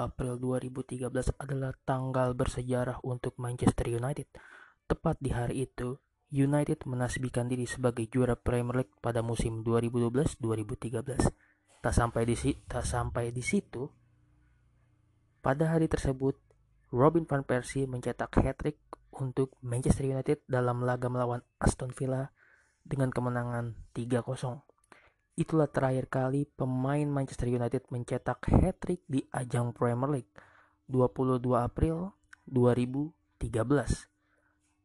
22 April 2013 adalah tanggal bersejarah untuk Manchester United. Tepat di hari itu, United menasbihkan diri sebagai juara Premier League pada musim 2012-2013. Tak sampai di tak sampai di situ, pada hari tersebut Robin van Persie mencetak hat-trick untuk Manchester United dalam laga melawan Aston Villa dengan kemenangan 3-0. Itulah terakhir kali pemain Manchester United mencetak hat-trick di ajang Premier League 22 April 2013.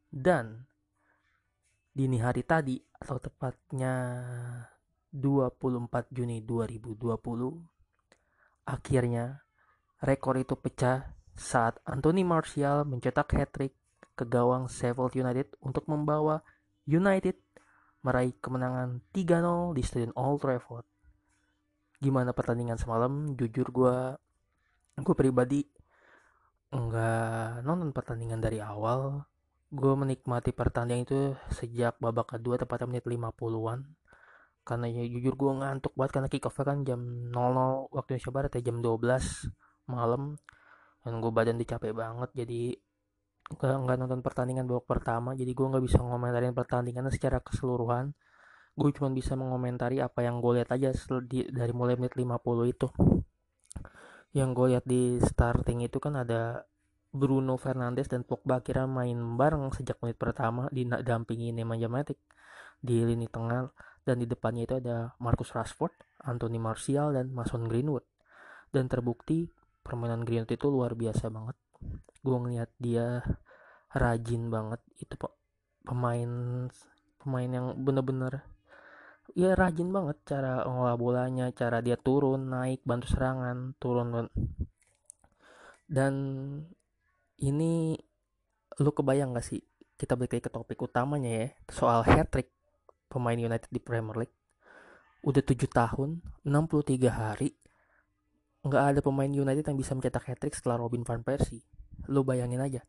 Dan dini hari tadi atau tepatnya 24 Juni 2020 akhirnya rekor itu pecah saat Anthony Martial mencetak hat-trick ke gawang Sheffield United untuk membawa United meraih kemenangan 3-0 di Stadion Old Trafford. Gimana pertandingan semalam? Jujur gue gue pribadi nggak nonton pertandingan dari awal. Gue menikmati pertandingan itu sejak babak kedua tepatnya menit 50-an. Karena ya jujur gue ngantuk banget karena kick off kan jam 00 waktu Indonesia Barat ya jam 12 malam. Dan gue badan dicapek banget jadi nggak nggak nonton pertandingan babak pertama jadi gue nggak bisa ngomentarin pertandingan secara keseluruhan. Gue cuma bisa mengomentari apa yang gue lihat aja di, dari mulai menit 50 itu. Yang gue lihat di starting itu kan ada Bruno Fernandes dan Pogba kira main bareng sejak menit pertama didampingi Nemanja Matic di lini tengah dan di depannya itu ada Marcus Rashford, Anthony Martial dan Mason Greenwood. Dan terbukti permainan Greenwood itu luar biasa banget gue ngeliat dia rajin banget itu pak. Pemain pemain yang bener-bener ya rajin banget cara ngolah bolanya cara dia turun naik bantu serangan turun dan ini lu kebayang gak sih kita balik lagi ke topik utamanya ya soal hat trick pemain United di Premier League. Udah 7 tahun 63 hari nggak ada pemain United yang bisa mencetak hat trick setelah Robin van Persie lo bayangin aja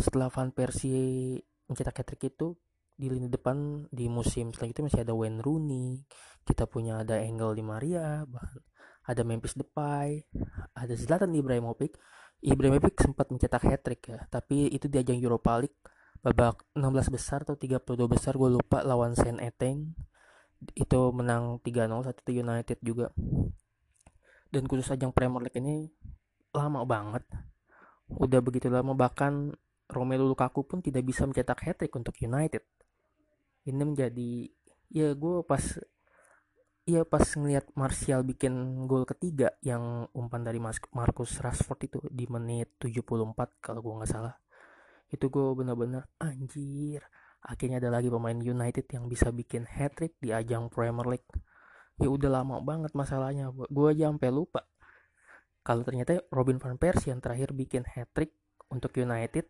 setelah Van Persie mencetak hat-trick itu di lini depan di musim selanjutnya masih ada Wayne Rooney kita punya ada Engel Di Maria ada Memphis Depay ada Zlatan Ibrahimovic. Ibrahimovic sempat mencetak hat-trick ya tapi itu di ajang Europa League babak 16 besar atau 32 besar gue lupa lawan Saint Etienne. Itu menang 3-0 satu United juga. Dan khusus ajang Premier League ini lama banget udah begitu lama bahkan Romelu Lukaku pun tidak bisa mencetak hat-trick untuk United. Ini menjadi ya gue pas ya pas ngelihat Martial bikin gol ketiga yang umpan dari Marcus Rashford itu di menit 74 kalau gue nggak salah. Itu gue bener-bener anjir. Akhirnya ada lagi pemain United yang bisa bikin hat-trick di ajang Premier League. Ya udah lama banget masalahnya. Gue aja sampai lupa kalau ternyata Robin van Persie yang terakhir bikin hat-trick untuk United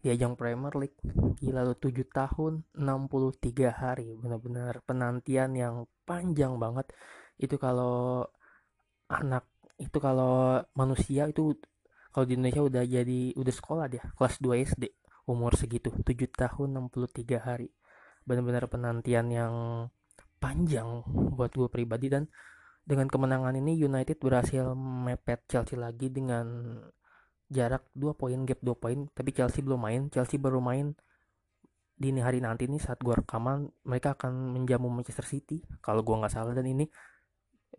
di ajang Premier League. Gila lo 7 tahun 63 hari. Benar-benar penantian yang panjang banget. Itu kalau anak itu kalau manusia itu kalau di Indonesia udah jadi udah sekolah dia kelas 2 SD umur segitu 7 tahun 63 hari. Benar-benar penantian yang panjang buat gue pribadi dan dengan kemenangan ini United berhasil mepet Chelsea lagi dengan jarak 2 poin gap 2 poin. Tapi Chelsea belum main. Chelsea baru main dini hari nanti nih saat gua rekaman. Mereka akan menjamu Manchester City kalau gua nggak salah. Dan ini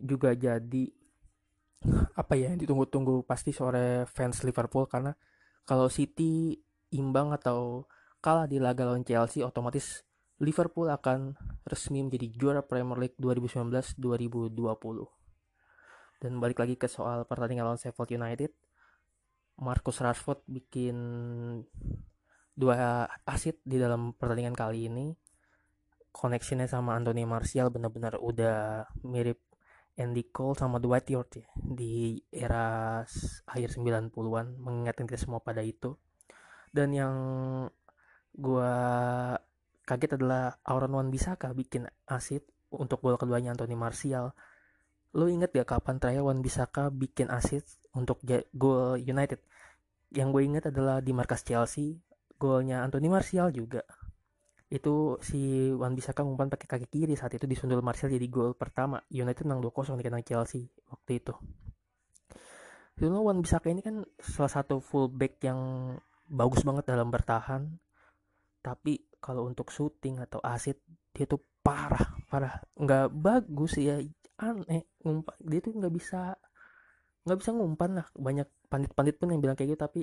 juga jadi apa ya ditunggu-tunggu pasti sore fans Liverpool. Karena kalau City imbang atau kalah di laga lawan Chelsea otomatis Liverpool akan resmi menjadi juara Premier League 2019-2020. Dan balik lagi ke soal pertandingan lawan Sheffield United, Marcus Rashford bikin dua asit di dalam pertandingan kali ini. Koneksinya sama Anthony Martial benar-benar udah mirip Andy Cole sama Dwight York ya di era akhir 90-an mengingatkan kita semua pada itu. Dan yang gue kaget adalah Auron Wan Bisaka bikin asit untuk gol keduanya Anthony Martial. Lo inget gak kapan terakhir Wan Bisaka bikin asit untuk gol United? Yang gue inget adalah di markas Chelsea, golnya Anthony Martial juga. Itu si Wan Bisaka ngumpan pakai kaki kiri saat itu disundul Martial jadi gol pertama. United menang 2-0 di Chelsea waktu itu. Bruno Wan Bisaka ini kan salah satu fullback yang bagus banget dalam bertahan tapi kalau untuk shooting atau asit dia tuh parah parah. Nggak bagus ya aneh. Ngumpan dia tuh nggak bisa nggak bisa ngumpan lah. Banyak pandit-pandit pun yang bilang kayak gitu tapi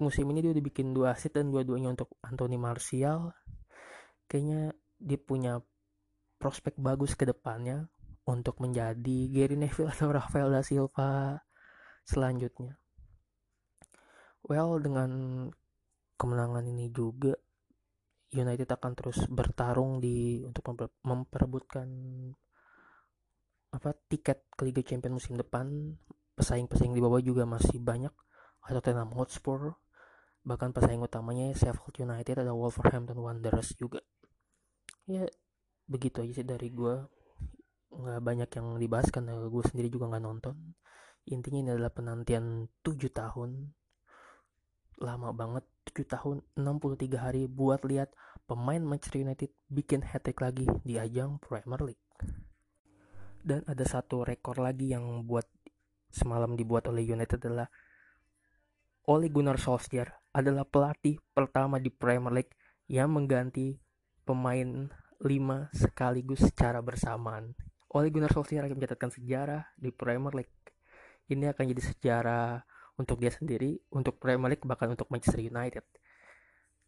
musim ini dia udah bikin dua asit dan dua-duanya untuk Anthony Martial. Kayaknya dia punya prospek bagus ke depannya untuk menjadi Gary Neville atau Rafael da Silva selanjutnya. Well dengan kemenangan ini juga United akan terus bertarung di untuk memperebutkan apa tiket ke Liga Champions musim depan. Pesaing-pesaing di bawah juga masih banyak. Atau Tottenham Hotspur bahkan pesaing utamanya Sheffield United ada Wolverhampton Wanderers juga. Ya begitu aja sih dari gue nggak banyak yang dibahas karena gue sendiri juga nggak nonton. Intinya ini adalah penantian 7 tahun lama banget 7 tahun 63 hari buat lihat pemain Manchester United bikin hat-trick lagi di ajang Premier League dan ada satu rekor lagi yang buat semalam dibuat oleh United adalah Ole Gunnar Solskjaer adalah pelatih pertama di Premier League yang mengganti pemain 5 sekaligus secara bersamaan. Ole Gunnar Solskjaer akan mencatatkan sejarah di Premier League. Ini akan jadi sejarah untuk dia sendiri, untuk Premier League, bahkan untuk Manchester United.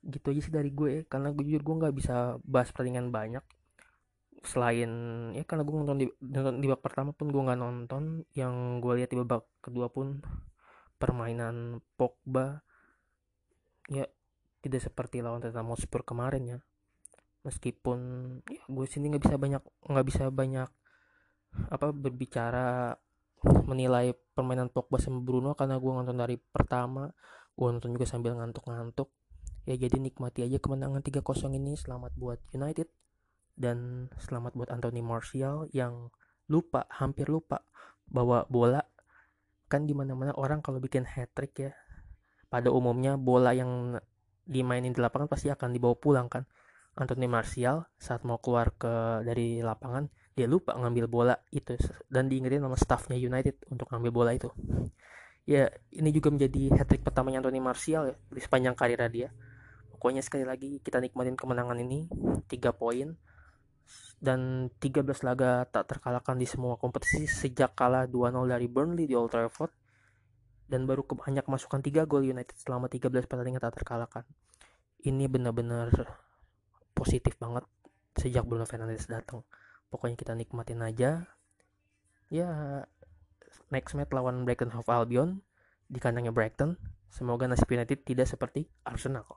Gitu aja sih dari gue, karena gue jujur gue nggak bisa bahas pertandingan banyak. Selain ya karena gue nonton di, nonton di babak pertama pun gue nggak nonton, yang gue lihat di babak kedua pun permainan Pogba ya tidak seperti lawan Tottenham Hotspur kemarin ya meskipun ya gue sini nggak bisa banyak nggak bisa banyak apa berbicara menilai permainan Pogba sama Bruno karena gue nonton dari pertama gue nonton juga sambil ngantuk-ngantuk. Ya jadi nikmati aja kemenangan 3-0 ini. Selamat buat United dan selamat buat Anthony Martial yang lupa hampir lupa bawa bola. Kan di mana-mana orang kalau bikin hat trick ya pada umumnya bola yang dimainin di lapangan pasti akan dibawa pulang kan. Anthony Martial saat mau keluar ke dari lapangan dia lupa ngambil bola itu dan diingetin sama staffnya United untuk ngambil bola itu ya ini juga menjadi hat trick pertamanya Anthony Martial ya di sepanjang karir dia pokoknya sekali lagi kita nikmatin kemenangan ini 3 poin dan 13 laga tak terkalahkan di semua kompetisi sejak kalah 2-0 dari Burnley di Old Trafford dan baru banyak masukkan 3 gol United selama 13 pertandingan tak terkalahkan. Ini benar-benar positif banget sejak Bruno Fernandes datang pokoknya kita nikmatin aja. Ya next match lawan Brighton Hove Albion di kandangnya Brighton. Semoga nasib United tidak seperti Arsenal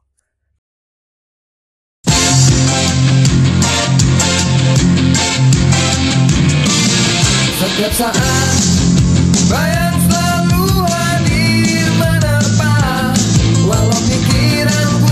setiap saat bayang selalu hadir menerpa. Walau pikiranku